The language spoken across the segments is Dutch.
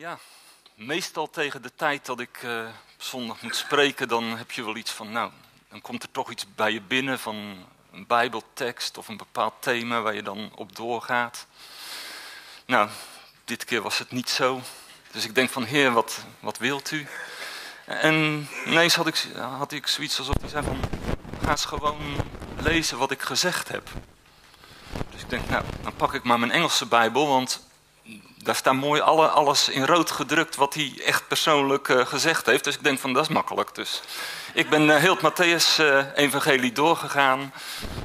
Ja, meestal tegen de tijd dat ik uh, zondag moet spreken, dan heb je wel iets van, nou, dan komt er toch iets bij je binnen van een bijbeltekst of een bepaald thema waar je dan op doorgaat. Nou, dit keer was het niet zo. Dus ik denk van, heer, wat, wat wilt u? En ineens had ik, had ik zoiets alsof hij zei van, ga eens gewoon lezen wat ik gezegd heb. Dus ik denk, nou, dan pak ik maar mijn Engelse Bijbel, want daar staat mooi alle, alles in rood gedrukt wat hij echt persoonlijk uh, gezegd heeft. Dus ik denk van, dat is makkelijk. Dus ik ben uh, heel het Matthäus-evangelie uh, doorgegaan.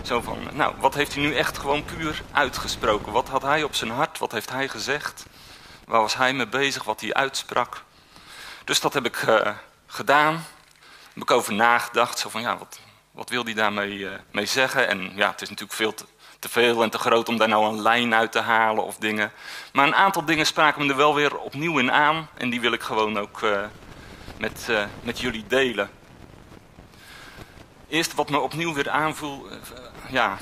Zo van, nou, wat heeft hij nu echt gewoon puur uitgesproken? Wat had hij op zijn hart? Wat heeft hij gezegd? Waar was hij mee bezig? Wat hij uitsprak? Dus dat heb ik gedaan. Heb ik over nagedacht. Zo van, ja, wat, wat wil hij daarmee mee zeggen? En ja, het is natuurlijk veel te, te veel en te groot om daar nou een lijn uit te halen of dingen. Maar een aantal dingen spraken me er wel weer opnieuw in aan. En die wil ik gewoon ook uh, met, uh, met jullie delen. Eerst wat me opnieuw weer aanvoel, uh, ja,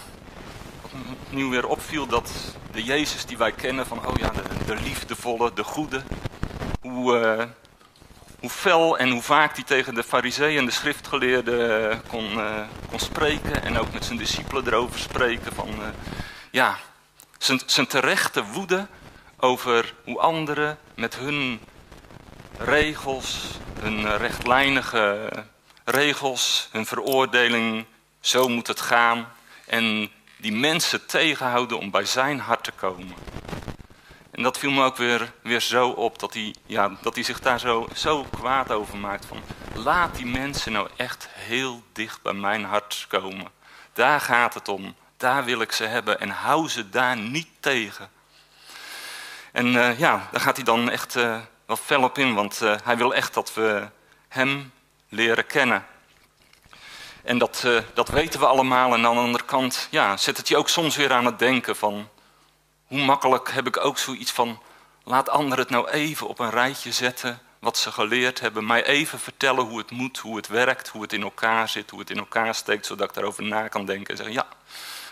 opnieuw weer opviel, dat de Jezus die wij kennen van, oh ja, de, de liefdevolle, de goede, hoe, hoe fel en hoe vaak hij tegen de fariseeën en de schriftgeleerden kon, uh, kon spreken. En ook met zijn discipelen erover spreken. Van, uh, ja, zijn, zijn terechte woede over hoe anderen met hun regels, hun rechtlijnige regels, hun veroordeling, zo moet het gaan. En die mensen tegenhouden om bij zijn hart te komen. En dat viel me ook weer, weer zo op, dat hij, ja, dat hij zich daar zo, zo kwaad over maakt. Van, laat die mensen nou echt heel dicht bij mijn hart komen. Daar gaat het om. Daar wil ik ze hebben. En hou ze daar niet tegen. En uh, ja, daar gaat hij dan echt uh, wel fel op in. Want uh, hij wil echt dat we hem leren kennen. En dat, dat weten we allemaal. En aan de andere kant ja, zet het je ook soms weer aan het denken van hoe makkelijk heb ik ook zoiets van, laat anderen het nou even op een rijtje zetten, wat ze geleerd hebben, mij even vertellen hoe het moet, hoe het werkt, hoe het in elkaar zit, hoe het in elkaar steekt, zodat ik daarover na kan denken en zeggen, ja,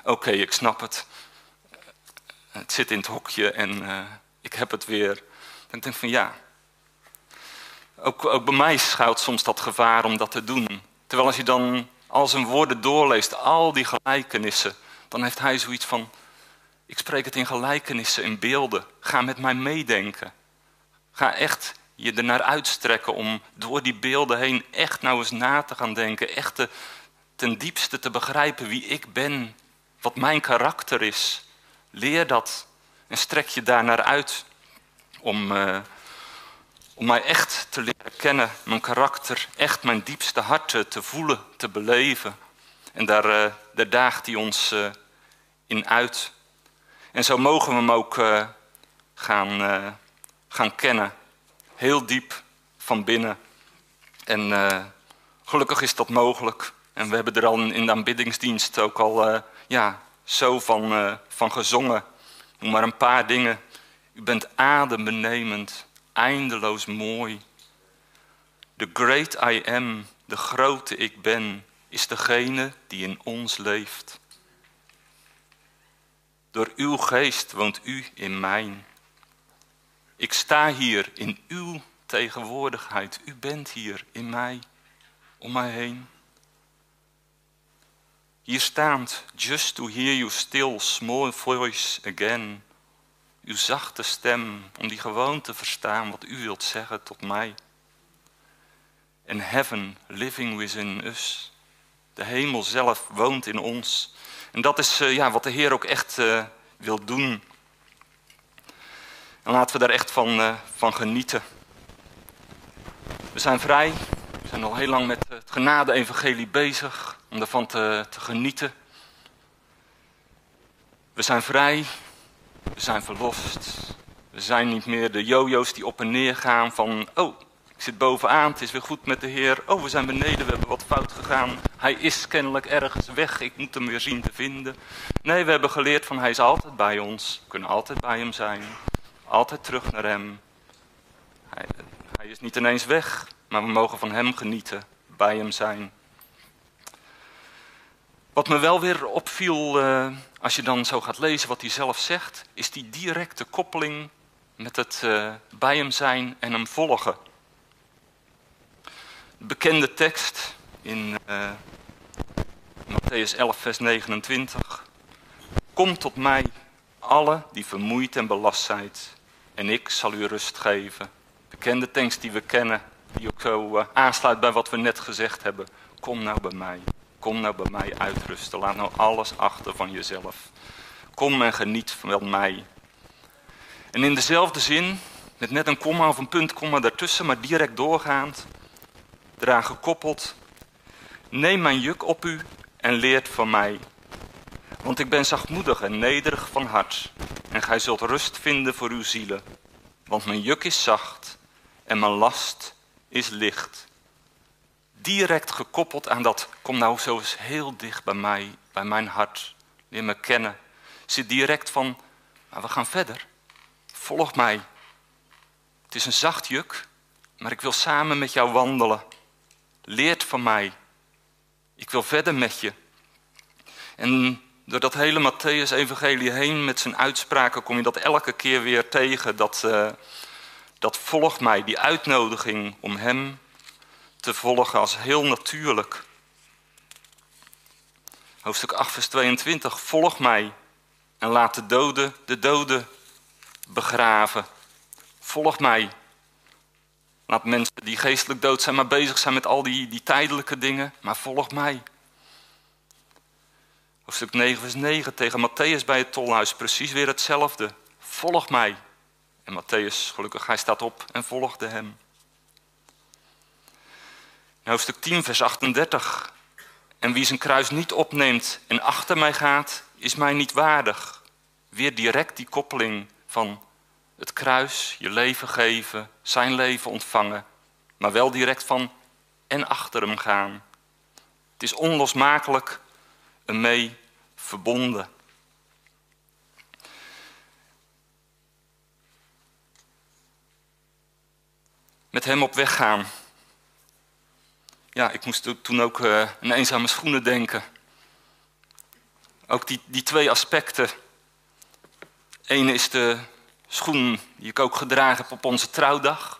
oké, ik snap het. Het zit in het hokje en uh, ik heb het weer. Dan denk ik van ja, ook, ook bij mij schuilt soms dat gevaar om dat te doen. Terwijl als je dan al zijn woorden doorleest, al die gelijkenissen, dan heeft hij zoiets van, ik spreek het in gelijkenissen, in beelden. Ga met mij meedenken. Ga echt je ernaar uitstrekken om door die beelden heen echt nou eens na te gaan denken. Echt te, ten diepste te begrijpen wie ik ben. Wat mijn karakter is. Leer dat en strek je daar naar uit om, uh, om mij echt te leren kennen. Mijn karakter, echt mijn diepste hart te voelen, te beleven. En daar, uh, daar daagt hij ons uh, in uit. En zo mogen we hem ook uh, gaan, uh, gaan kennen. Heel diep van binnen. En uh, gelukkig is dat mogelijk. En we hebben er al in de aanbiddingsdienst ook al ja, zo van, van gezongen. Noem maar een paar dingen. U bent adembenemend, eindeloos mooi. The great I am, de grote ik ben, is degene die in ons leeft. Door uw geest woont u in mij. Ik sta hier in uw tegenwoordigheid. U bent hier in mij, om mij heen. Hier staat, just to hear you still small voice again. Uw zachte stem, om die gewoon te verstaan wat u wilt zeggen tot mij. En heaven living within us. De hemel zelf woont in ons. En dat is uh, ja, wat de Heer ook echt uh, wil doen. En laten we daar echt van, uh, van genieten. We zijn vrij. We zijn al heel lang met het genade-evangelie bezig om daarvan te, te genieten. We zijn vrij. We zijn verlost. We zijn niet meer de jojo's die op en neer gaan van... Oh, ik zit bovenaan, het is weer goed met de Heer. Oh, we zijn beneden, we hebben wat fout gegaan. Hij is kennelijk ergens weg, ik moet hem weer zien te vinden. Nee, we hebben geleerd van hij is altijd bij ons. We kunnen altijd bij hem zijn. Altijd terug naar hem. Hij, hij is niet ineens weg, maar we mogen van hem genieten. Bij hem zijn. Wat me wel weer opviel, uh, als je dan zo gaat lezen wat hij zelf zegt, is die directe koppeling met het uh, bij hem zijn en hem volgen. De bekende tekst in uh, Matthäus 11, vers 29. Kom tot mij, alle die vermoeid en belast zijn, en ik zal u rust geven. Bekende tekst die we kennen, die ook zo uh, aansluit bij wat we net gezegd hebben. Kom nou bij mij. Kom nou bij mij uitrusten. Laat nou alles achter van jezelf. Kom en geniet van mij. En in dezelfde zin, met net een komma of een puntkomma daartussen, maar direct doorgaand, eraan gekoppeld. Neem mijn juk op u en leert van mij. Want ik ben zachtmoedig en nederig van hart. En gij zult rust vinden voor uw zielen. Want mijn juk is zacht en mijn last is licht. Direct gekoppeld aan dat, kom nou zo eens heel dicht bij mij, bij mijn hart. Leer me kennen. Zit direct van, maar we gaan verder. Volg mij. Het is een zacht juk, maar ik wil samen met jou wandelen. Leert van mij. Ik wil verder met je. En door dat hele Matthäus-evangelie heen met zijn uitspraken kom je dat elke keer weer tegen. Dat, uh, dat volgt mij, die uitnodiging om hem te volgen als heel natuurlijk. Hoofdstuk 8, vers 22. Volg mij en laat de doden de doden begraven. Volg mij. Laat mensen die geestelijk dood zijn maar bezig zijn met al die, die tijdelijke dingen, maar volg mij. Hoofdstuk 9, vers 9 tegen Matthäus bij het tolhuis, precies weer hetzelfde. Volg mij. En Matthäus, gelukkig, hij staat op en volgde hem. hoofdstuk 10, vers 38. En wie zijn kruis niet opneemt en achter mij gaat, is mij niet waardig. Weer direct die koppeling van het kruis, je leven geven, zijn leven ontvangen, maar wel direct van en achter hem gaan. Het is onlosmakelijk mee verbonden. Met hem op weg gaan. Ja, ik moest toen ook uh, aan eenzame schoenen denken. Ook die, die twee aspecten. Eén is de schoen die ik ook gedragen heb op onze trouwdag.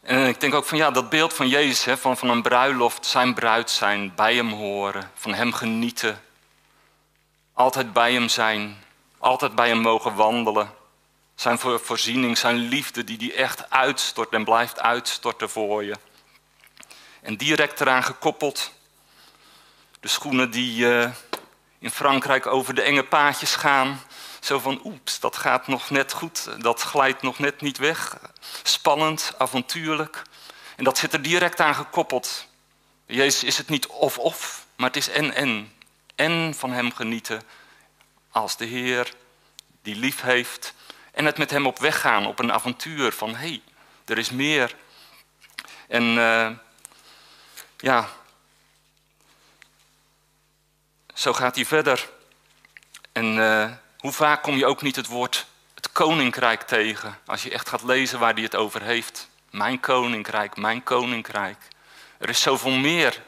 En ik denk ook van ja, dat beeld van Jezus, hè, van, van een bruiloft, zijn bruid zijn, bij hem horen, van hem genieten. Altijd bij hem zijn, altijd bij hem mogen wandelen. Zijn voorziening, zijn liefde die die echt uitstort en blijft uitstorten voor je. En direct eraan gekoppeld, de schoenen die uh, in Frankrijk over de enge paadjes gaan. Zo van, oeps, dat gaat nog net goed, dat glijdt nog net niet weg. Spannend, avontuurlijk. En dat zit er direct aan gekoppeld. Jezus is het niet of-of, maar het is en-en. En van Hem genieten als de Heer die lief heeft. En het met Hem op weg gaan, op een avontuur van, hé, hey, er is meer. En uh, ja, zo gaat hij verder. En uh, hoe vaak kom je ook niet het woord het koninkrijk tegen als je echt gaat lezen waar hij het over heeft? Mijn koninkrijk, mijn koninkrijk. Er is zoveel meer.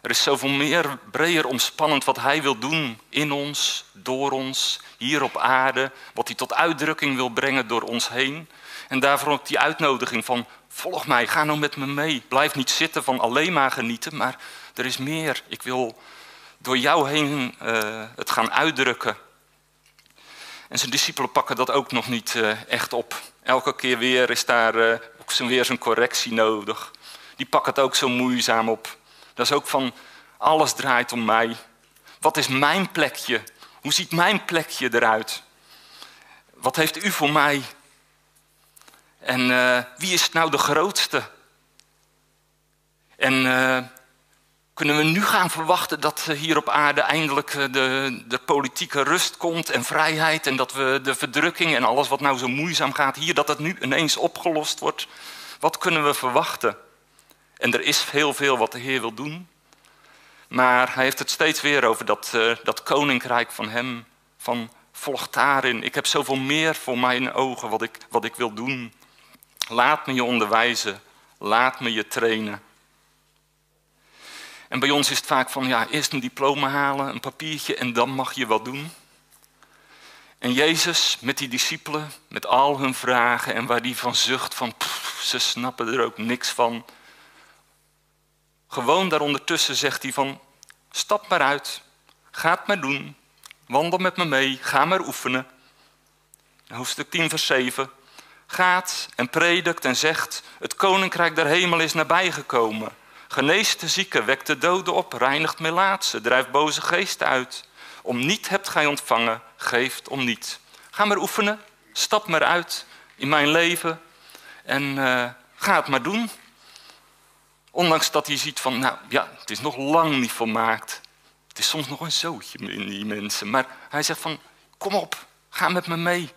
Er is zoveel meer breder omspannend wat hij wil doen in ons, door ons, hier op aarde. Wat hij tot uitdrukking wil brengen door ons heen. En daarvoor ook die uitnodiging van volg mij, ga nou met me mee. Blijf niet zitten van alleen maar genieten, maar er is meer. Ik wil door jou heen uh, het gaan uitdrukken. En zijn discipelen pakken dat ook nog niet uh, echt op. Elke keer weer is daar uh, ook weer zijn correctie nodig. Die pakken het ook zo moeizaam op. Dat is ook van, alles draait om mij. Wat is mijn plekje? Hoe ziet mijn plekje eruit? Wat heeft u voor mij? En wie is nou de grootste? En kunnen we nu gaan verwachten dat hier op aarde eindelijk eh, de, de politieke rust komt en vrijheid en dat we de verdrukking en alles wat nou zo moeizaam gaat hier, dat het nu ineens opgelost wordt? Wat kunnen we verwachten? En er is heel veel wat de Heer wil doen. Maar hij heeft het steeds weer over dat, uh, dat koninkrijk van hem. Van volg daarin. Ik heb zoveel meer voor mijn ogen wat ik, wat ik wil doen. Laat me je onderwijzen. Laat me je trainen. En bij ons is het vaak van, ja, eerst een diploma halen, een papiertje en dan mag je wat doen. En Jezus met die discipelen, met al hun vragen en waar die van zucht van, ze snappen er ook niks van. Gewoon daarondertussen zegt hij van, stap maar uit, ga het maar doen, wandel met me mee, ga maar oefenen. Hoofdstuk 10, vers 7. Gaat en predikt en zegt, het koninkrijk der hemel is nabijgekomen. Geneest de zieken, wekt de doden op, reinigt melaatsen, drijft boze geesten uit. Om niet hebt gij ontvangen, geeft om niet. Ga maar oefenen, stap maar uit in mijn leven en uh, ga het maar doen. Ondanks dat hij ziet van, nou ja, het is nog lang niet volmaakt. Het is soms nog een zootje in die mensen. Maar hij zegt van, kom op, ga met me mee.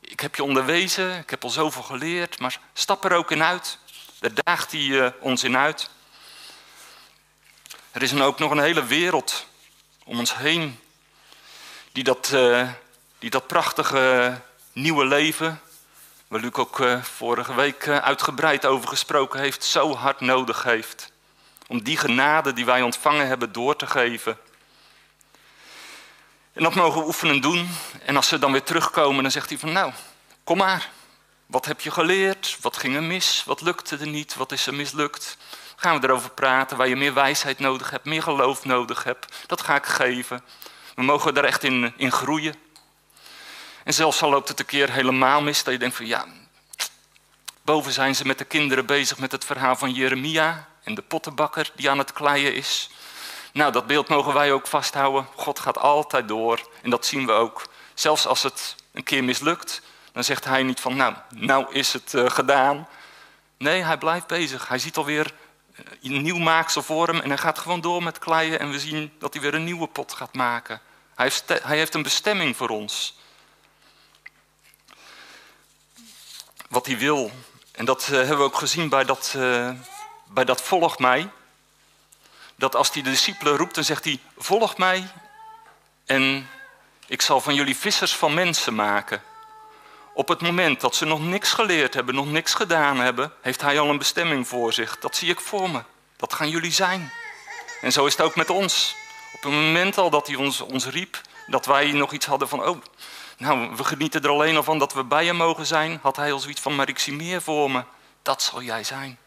Ik heb je onderwezen, ik heb al zoveel geleerd, maar stap er ook in uit. Daar daagt hij uh, ons in uit. Er is dan ook nog een hele wereld om ons heen die dat, uh, die dat prachtige nieuwe leven, waar Luc ook uh, vorige week uh, uitgebreid over gesproken heeft, zo hard nodig heeft. Om die genade die wij ontvangen hebben door te geven. En dat mogen we oefenen doen. En als ze dan weer terugkomen, dan zegt hij van nou, kom maar. Wat heb je geleerd? Wat ging er mis? Wat lukte er niet? Wat is er mislukt? Gaan we erover praten. Waar je meer wijsheid nodig hebt, meer geloof nodig hebt. Dat ga ik geven. We mogen daar echt in, in groeien. En zelfs al loopt het een keer helemaal mis, dat je denkt van ja, boven zijn ze met de kinderen bezig met het verhaal van Jeremia en de pottenbakker die aan het kleien is. Nou, dat beeld mogen wij ook vasthouden. God gaat altijd door en dat zien we ook. Zelfs als het een keer mislukt, dan zegt hij niet van nou, nou is het uh, gedaan. Nee, hij blijft bezig. Hij ziet alweer een nieuw maaksel voor hem en hij gaat gewoon door met kleien en we zien dat hij weer een nieuwe pot gaat maken. Hij heeft, hij heeft een bestemming voor ons. Wat hij wil. En dat uh, hebben we ook gezien bij dat, uh, bij dat volg mij. Dat als hij de discipelen roept, dan zegt hij, volg mij en ik zal van jullie vissers van mensen maken. Op het moment dat ze nog niks geleerd hebben, nog niks gedaan hebben, heeft hij al een bestemming voor zich. Dat zie ik voor me. Dat gaan jullie zijn. En zo is het ook met ons. Op het moment al dat hij ons, ons riep, dat wij nog iets hadden van, oh, nou, we genieten er alleen al van dat we bij hem mogen zijn, had hij al zoiets van, maar ik zie meer voor me. Dat zal jij zijn.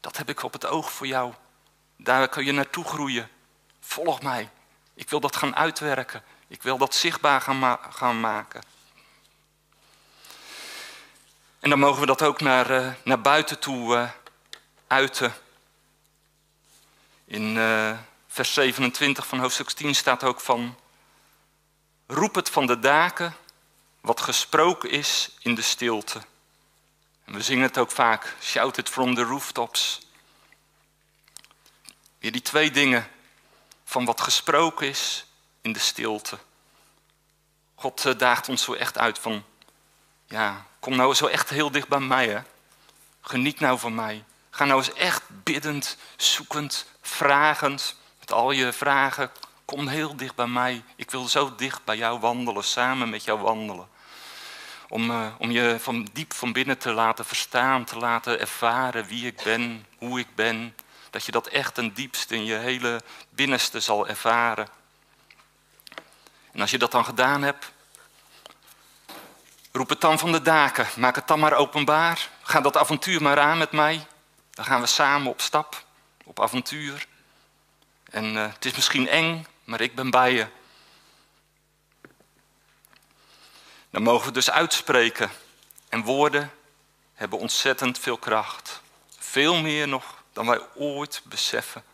Dat heb ik op het oog voor jou. Daar kun je naartoe groeien. Volg mij. Ik wil dat gaan uitwerken. Ik wil dat zichtbaar gaan, gaan maken. En dan mogen we dat ook naar, uh, naar buiten toe uh, uiten. In uh, vers 27 van hoofdstuk 10 staat ook van... Roep het van de daken wat gesproken is in de stilte. En we zingen het ook vaak. Shout it from the rooftops. Weer die twee dingen van wat gesproken is in de stilte. God daagt ons zo echt uit van... Ja, Kom nou zo echt heel dicht bij mij. Hè? Geniet nou van mij. Ga nou eens echt biddend, zoekend, vragend. Met al je vragen. Kom heel dicht bij mij. Ik wil zo dicht bij jou wandelen, samen met jou wandelen. Om, uh, om je van diep van binnen te laten verstaan, te laten ervaren wie ik ben, hoe ik ben. Dat je dat echt ten diepste in je hele binnenste zal ervaren. En als je dat dan gedaan hebt, Roep het dan van de daken. Maak het dan maar openbaar. Ga dat avontuur maar aan met mij. Dan gaan we samen op stap, op avontuur. En uh, het is misschien eng, maar ik ben bij je. Dan mogen we dus uitspreken. En woorden hebben ontzettend veel kracht. Veel meer nog dan wij ooit beseffen.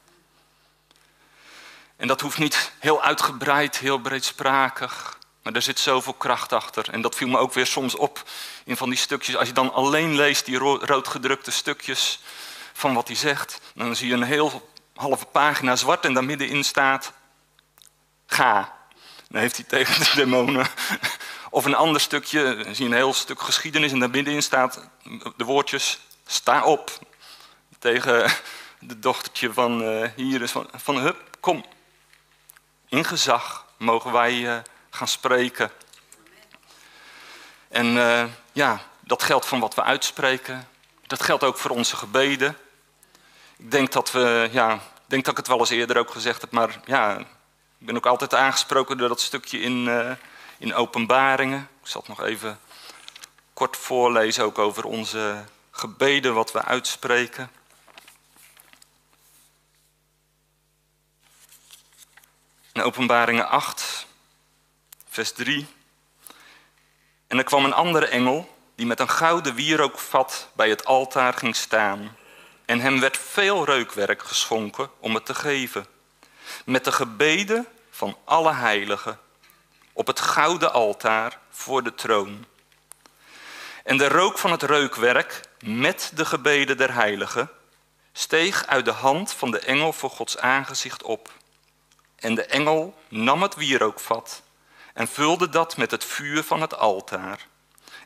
En dat hoeft niet heel uitgebreid, heel breedsprakig. Maar er zit zoveel kracht achter. En dat viel me ook weer soms op in van die stukjes. Als je dan alleen leest die roodgedrukte stukjes van wat hij zegt, dan zie je een heel halve pagina zwart en daar middenin staat: ga. Dan heeft hij tegen de demonen. Of een ander stukje, dan zie je een heel stuk geschiedenis en daar middenin staat de woordjes: sta op. Tegen de dochtertje van uh, hier van, van hup, kom. In gezag mogen wij. Uh, gaan spreken. En uh, ja, dat geldt van wat we uitspreken. Dat geldt ook voor onze gebeden. Ik denk dat we, ja, ik denk dat ik het wel eens eerder ook gezegd heb, maar ja, ik ben ook altijd aangesproken door dat stukje in, uh, in openbaringen. Ik zal het nog even kort voorlezen, ook over onze gebeden, wat we uitspreken. In openbaringen 8, vers 3. En er kwam een andere engel die met een gouden wierookvat bij het altaar ging staan. En hem werd veel reukwerk geschonken om het te geven. Met de gebeden van alle heiligen op het gouden altaar voor de troon. En de rook van het reukwerk met de gebeden der heiligen steeg uit de hand van de engel voor Gods aangezicht op. En de engel nam het wierookvat en vulde dat met het vuur van het altaar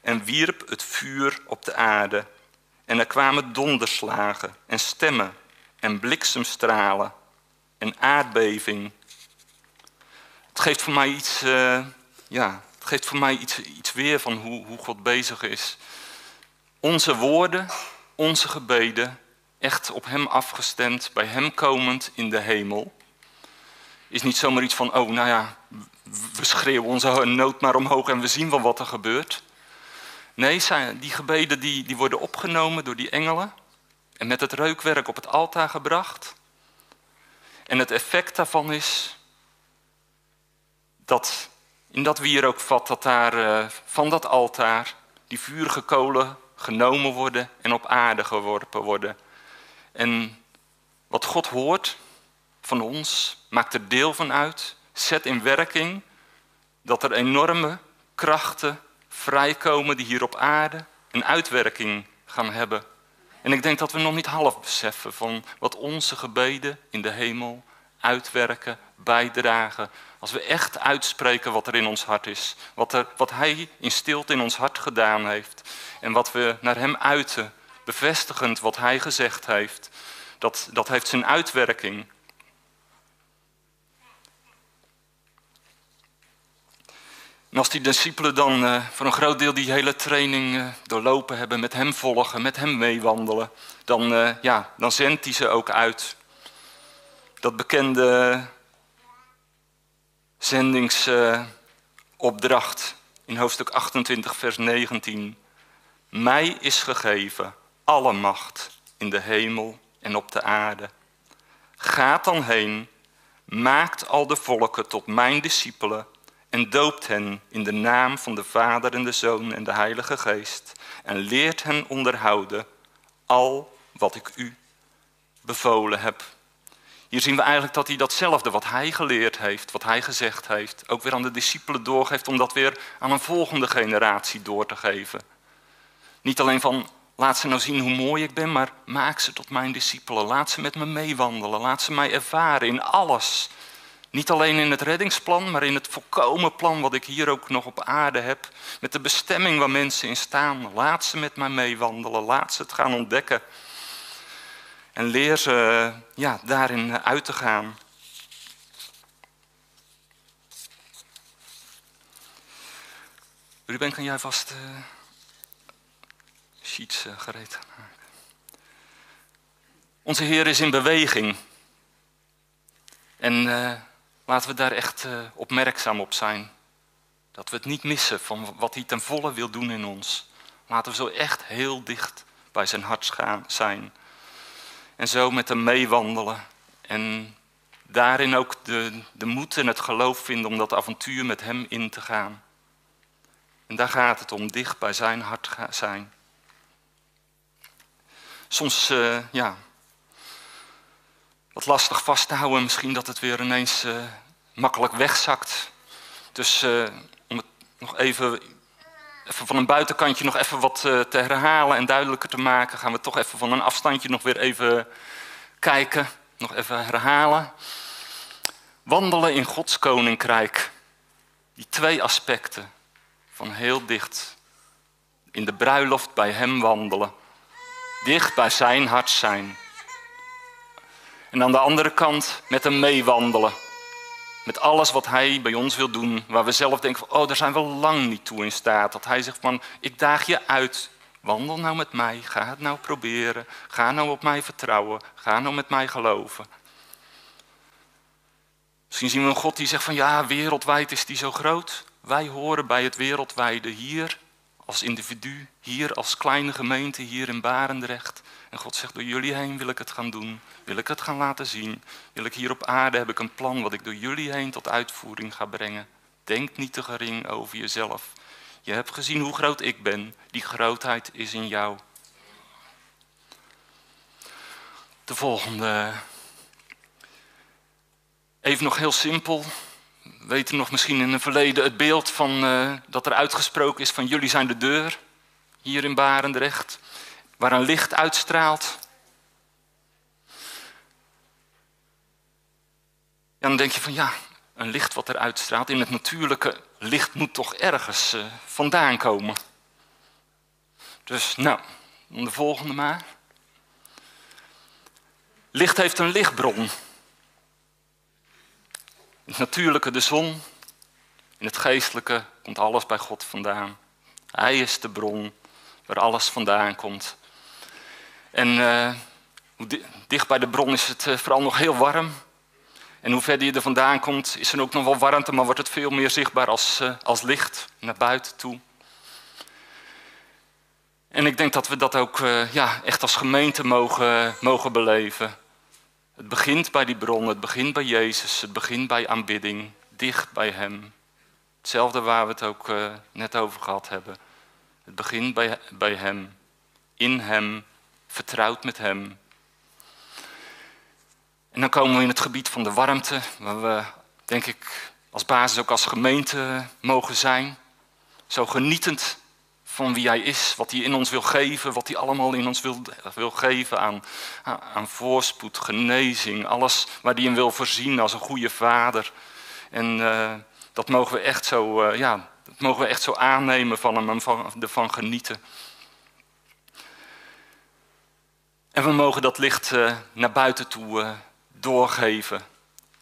en wierp het vuur op de aarde. En er kwamen donderslagen en stemmen en bliksemstralen en aardbeving. Het geeft voor mij iets, uh, ja, het geeft voor mij iets, iets weer van hoe, hoe God bezig is. Onze woorden, onze gebeden, echt op Hem afgestemd, bij Hem komend in de hemel, is niet zomaar iets van, oh nou ja, we schreeuwen onze nood maar omhoog en we zien wel wat er gebeurt. Nee, die gebeden die, die worden opgenomen door die engelen en met het reukwerk op het altaar gebracht. En het effect daarvan is dat in dat wierookvat, dat daar uh, van dat altaar die vurige kolen genomen worden en op aarde geworpen worden. En wat God hoort van ons, maakt er deel van uit, zet in werking dat er enorme krachten vrijkomen die hier op aarde een uitwerking gaan hebben. En ik denk dat we nog niet half beseffen van wat onze gebeden in de hemel uitwerken, bijdragen. Als we echt uitspreken wat er in ons hart is, wat, er, wat Hij in stilte in ons hart gedaan heeft en wat we naar Hem uiten, bevestigend wat Hij gezegd heeft, dat, dat heeft zijn uitwerking. En als die discipelen dan uh, voor een groot deel die hele training uh, doorlopen hebben, met hem volgen, met hem meewandelen, dan, uh, ja, dan zendt hij ze ook uit. Dat bekende zendingsopdracht in hoofdstuk 28, vers 19. Mij is gegeven alle macht in de hemel en op de aarde. Gaat dan heen, maakt al de volken tot mijn discipelen en doopt hen in de naam van de Vader en de Zoon en de Heilige Geest en leert hen onderhouden al wat ik u bevolen heb. Hier zien we eigenlijk dat hij datzelfde wat hij geleerd heeft, wat hij gezegd heeft, ook weer aan de discipelen doorgeeft om dat weer aan een volgende generatie door te geven. Niet alleen van laat ze nou zien hoe mooi ik ben, maar maak ze tot mijn discipelen. Laat ze met me meewandelen, laat ze mij ervaren in alles niet alleen in het reddingsplan, maar in het volkomen plan wat ik hier ook nog op aarde heb. Met de bestemming waar mensen in staan. Laat ze met mij meewandelen, laat ze het gaan ontdekken. En leer ze ja, daarin uit te gaan. Ruben, kan jij vast uh, sheets uh, gereed maken? Onze Heer is in beweging. En uh, Laten we daar echt uh, opmerkzaam op zijn. Dat we het niet missen van wat hij ten volle wil doen in ons. Laten we zo echt heel dicht bij zijn hart gaan, zijn. En zo met hem meewandelen. En daarin ook de, de moed en het geloof vinden om dat avontuur met hem in te gaan. En daar gaat het om, dicht bij zijn hart zijn. Soms, uh, ja, wat lastig vast te houden. Misschien dat het weer ineens uh, makkelijk wegzakt. Dus uh, om het nog even, even, van een buitenkantje nog even wat uh, te herhalen en duidelijker te maken, gaan we toch even van een afstandje nog weer even kijken. Nog even herhalen. Wandelen in Gods koninkrijk. Die twee aspecten van heel dicht in de bruiloft bij Hem wandelen. Dicht bij Zijn hart zijn. En aan de andere kant met hem meewandelen. Met alles wat hij bij ons wil doen, waar we zelf denken van, oh, daar zijn we lang niet toe in staat. Dat hij zegt van, ik daag je uit, wandel nou met mij, ga het nou proberen, ga nou op mij vertrouwen, ga nou met mij geloven. Misschien zien we een God die zegt van ja, wereldwijd is die zo groot. Wij horen bij het wereldwijde hier als individu, hier als kleine gemeente, hier in Barendrecht. En God zegt, door jullie heen wil ik het gaan doen, wil ik het gaan laten zien. Wil ik hier op aarde, heb ik een plan wat ik door jullie heen tot uitvoering ga brengen. Denk niet te gering over jezelf. Je hebt gezien hoe groot ik ben, die grootheid is in jou. De volgende. Even nog heel simpel. We weten nog misschien in het verleden het beeld van, uh, dat er uitgesproken is van jullie zijn de deur. Hier in Barendrecht. Waar een licht uitstraalt. Ja, dan denk je van ja, een licht wat er uitstraalt. In het natuurlijke licht moet toch ergens uh, vandaan komen. Dus nou, de volgende maar. Licht heeft een lichtbron. Het natuurlijke de zon, in het geestelijke komt alles bij God vandaan. Hij is de bron waar alles vandaan komt. En uh, dicht bij de bron is het uh, vooral nog heel warm. En hoe verder je er vandaan komt, is er ook nog wel warmte, maar wordt het veel meer zichtbaar als, uh, als licht naar buiten toe. En ik denk dat we dat ook ja, echt als gemeente mogen, mogen beleven. Het begint bij die bron, het begint bij Jezus, het begint bij aanbidding, dicht bij Hem. Hetzelfde waar we het ook uh, net over gehad hebben. Het begint bij, bij Hem, in Hem, vertrouwd met Hem. En dan komen we in het gebied van de warmte, waar we, denk ik, als basis ook als gemeente mogen zijn. Zo genietend van wie hij is, wat hij in ons wil geven, wat hij allemaal in ons wil, wil geven aan, aan voorspoed, genezing, alles waar hij in wil voorzien als een goede vader. En uh, dat mogen we echt zo, uh, ja, dat mogen we echt zo aannemen van hem en van, ervan genieten. En we mogen dat licht uh, naar buiten toe doorgeven.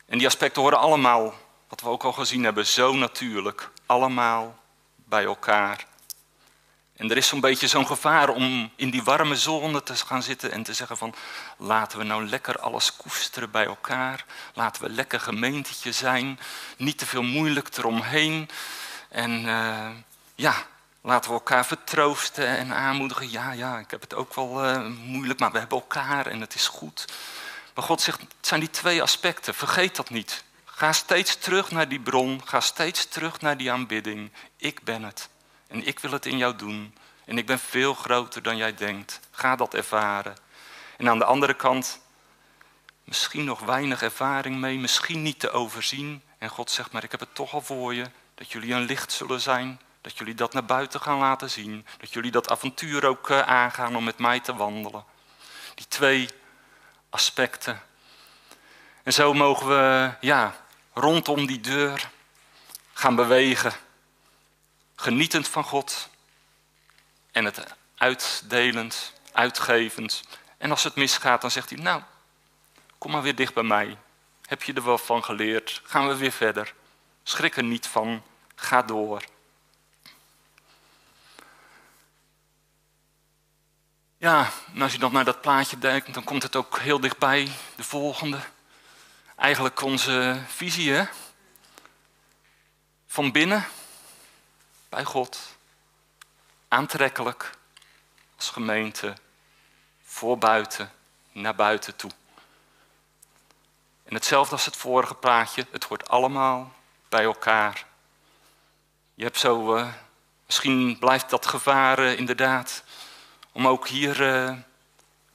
En die aspecten horen allemaal, wat we ook al gezien hebben, zo natuurlijk, allemaal bij elkaar. En er is zo'n beetje zo'n gevaar om in die warme zone te gaan zitten en te zeggen van laten we nou lekker alles koesteren bij elkaar. Laten we lekker gemeentetje zijn. Niet te veel moeilijk eromheen. En uh, ja, laten we elkaar vertroosten en aanmoedigen. Ja, ja, ik heb het ook wel uh, moeilijk, maar we hebben elkaar en het is goed. Maar God zegt, het zijn die twee aspecten. Vergeet dat niet. Ga steeds terug naar die bron. Ga steeds terug naar die aanbidding. Ik ben het. En ik wil het in jou doen. En ik ben veel groter dan jij denkt. Ga dat ervaren. En aan de andere kant, misschien nog weinig ervaring mee, misschien niet te overzien. En God zegt, maar ik heb het toch al voor je. Dat jullie een licht zullen zijn. Dat jullie dat naar buiten gaan laten zien. Dat jullie dat avontuur ook eh, aangaan om met mij te wandelen. Die twee aspecten. En zo mogen we ja, rondom die deur gaan bewegen genietend van God en het uitdelend, uitgevend. En als het misgaat, dan zegt hij, nou, kom maar weer dicht bij mij. Heb je er wel van geleerd? Gaan we weer verder. Schrik er niet van, ga door. Ja, en als je dan naar dat plaatje denkt, dan komt het ook heel dichtbij, de volgende. Eigenlijk onze visie, hè? Van binnen bij God. Aantrekkelijk als gemeente, voor buiten, naar buiten toe. En hetzelfde als het vorige plaatje, het hoort allemaal bij elkaar. Je hebt zo, uh, misschien blijft dat gevaar inderdaad, om ook hier uh,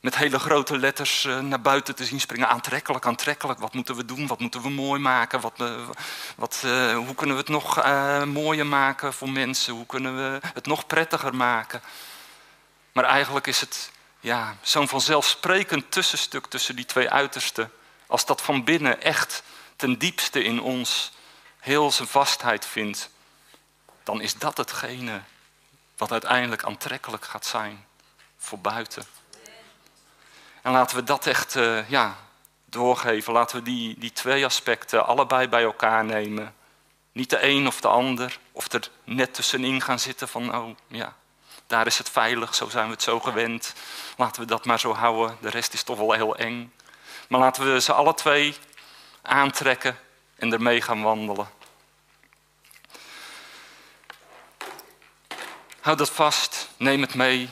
met hele grote letters uh, naar buiten te zien springen. Aantrekkelijk, aantrekkelijk. Wat moeten we doen? Wat moeten we mooi maken? Wat, uh, wat, uh, hoe kunnen we het nog mooier maken voor mensen? Hoe kunnen we het nog prettiger maken? Maar eigenlijk is het ja, zo'n vanzelfsprekend tussenstuk tussen die twee uitersten. Als dat van binnen echt ten diepste in ons heel zijn vastheid vindt, dan is dat hetgene wat uiteindelijk aantrekkelijk gaat zijn voor buiten. En laten we dat echt uh, ja, doorgeven. Laten we die, die twee aspecten allebei bij elkaar nemen. Niet de een of de ander. Of er net tussenin gaan zitten van, oh ja, daar is het veilig, zo zijn we het zo gewend. Laten we dat maar zo houden, de rest is toch wel heel eng. Maar laten we ze alle twee aantrekken en ermee gaan wandelen. Houd dat vast, neem het mee,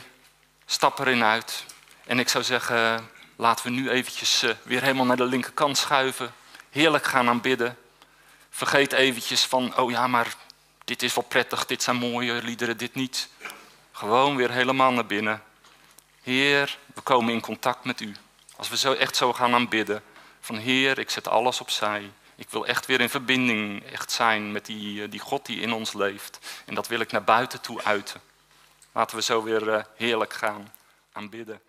stap erin uit. En ik zou zeggen, laten we nu eventjes eh, weer helemaal naar de linkerkant schuiven. Heerlijk gaan aanbidden. Vergeet eventjes van, oh ja, maar dit is wel prettig, dit zijn mooie liederen, dit niet. Gewoon weer helemaal naar binnen. Heer, we komen in contact met u. Als we zo echt zo gaan aanbidden, van Heer, ik zet alles opzij. Ik wil echt weer in verbinding echt zijn met die, eh, die God die in ons leeft. En dat wil ik naar buiten toe uiten. Laten we zo weer eh, heerlijk gaan aanbidden.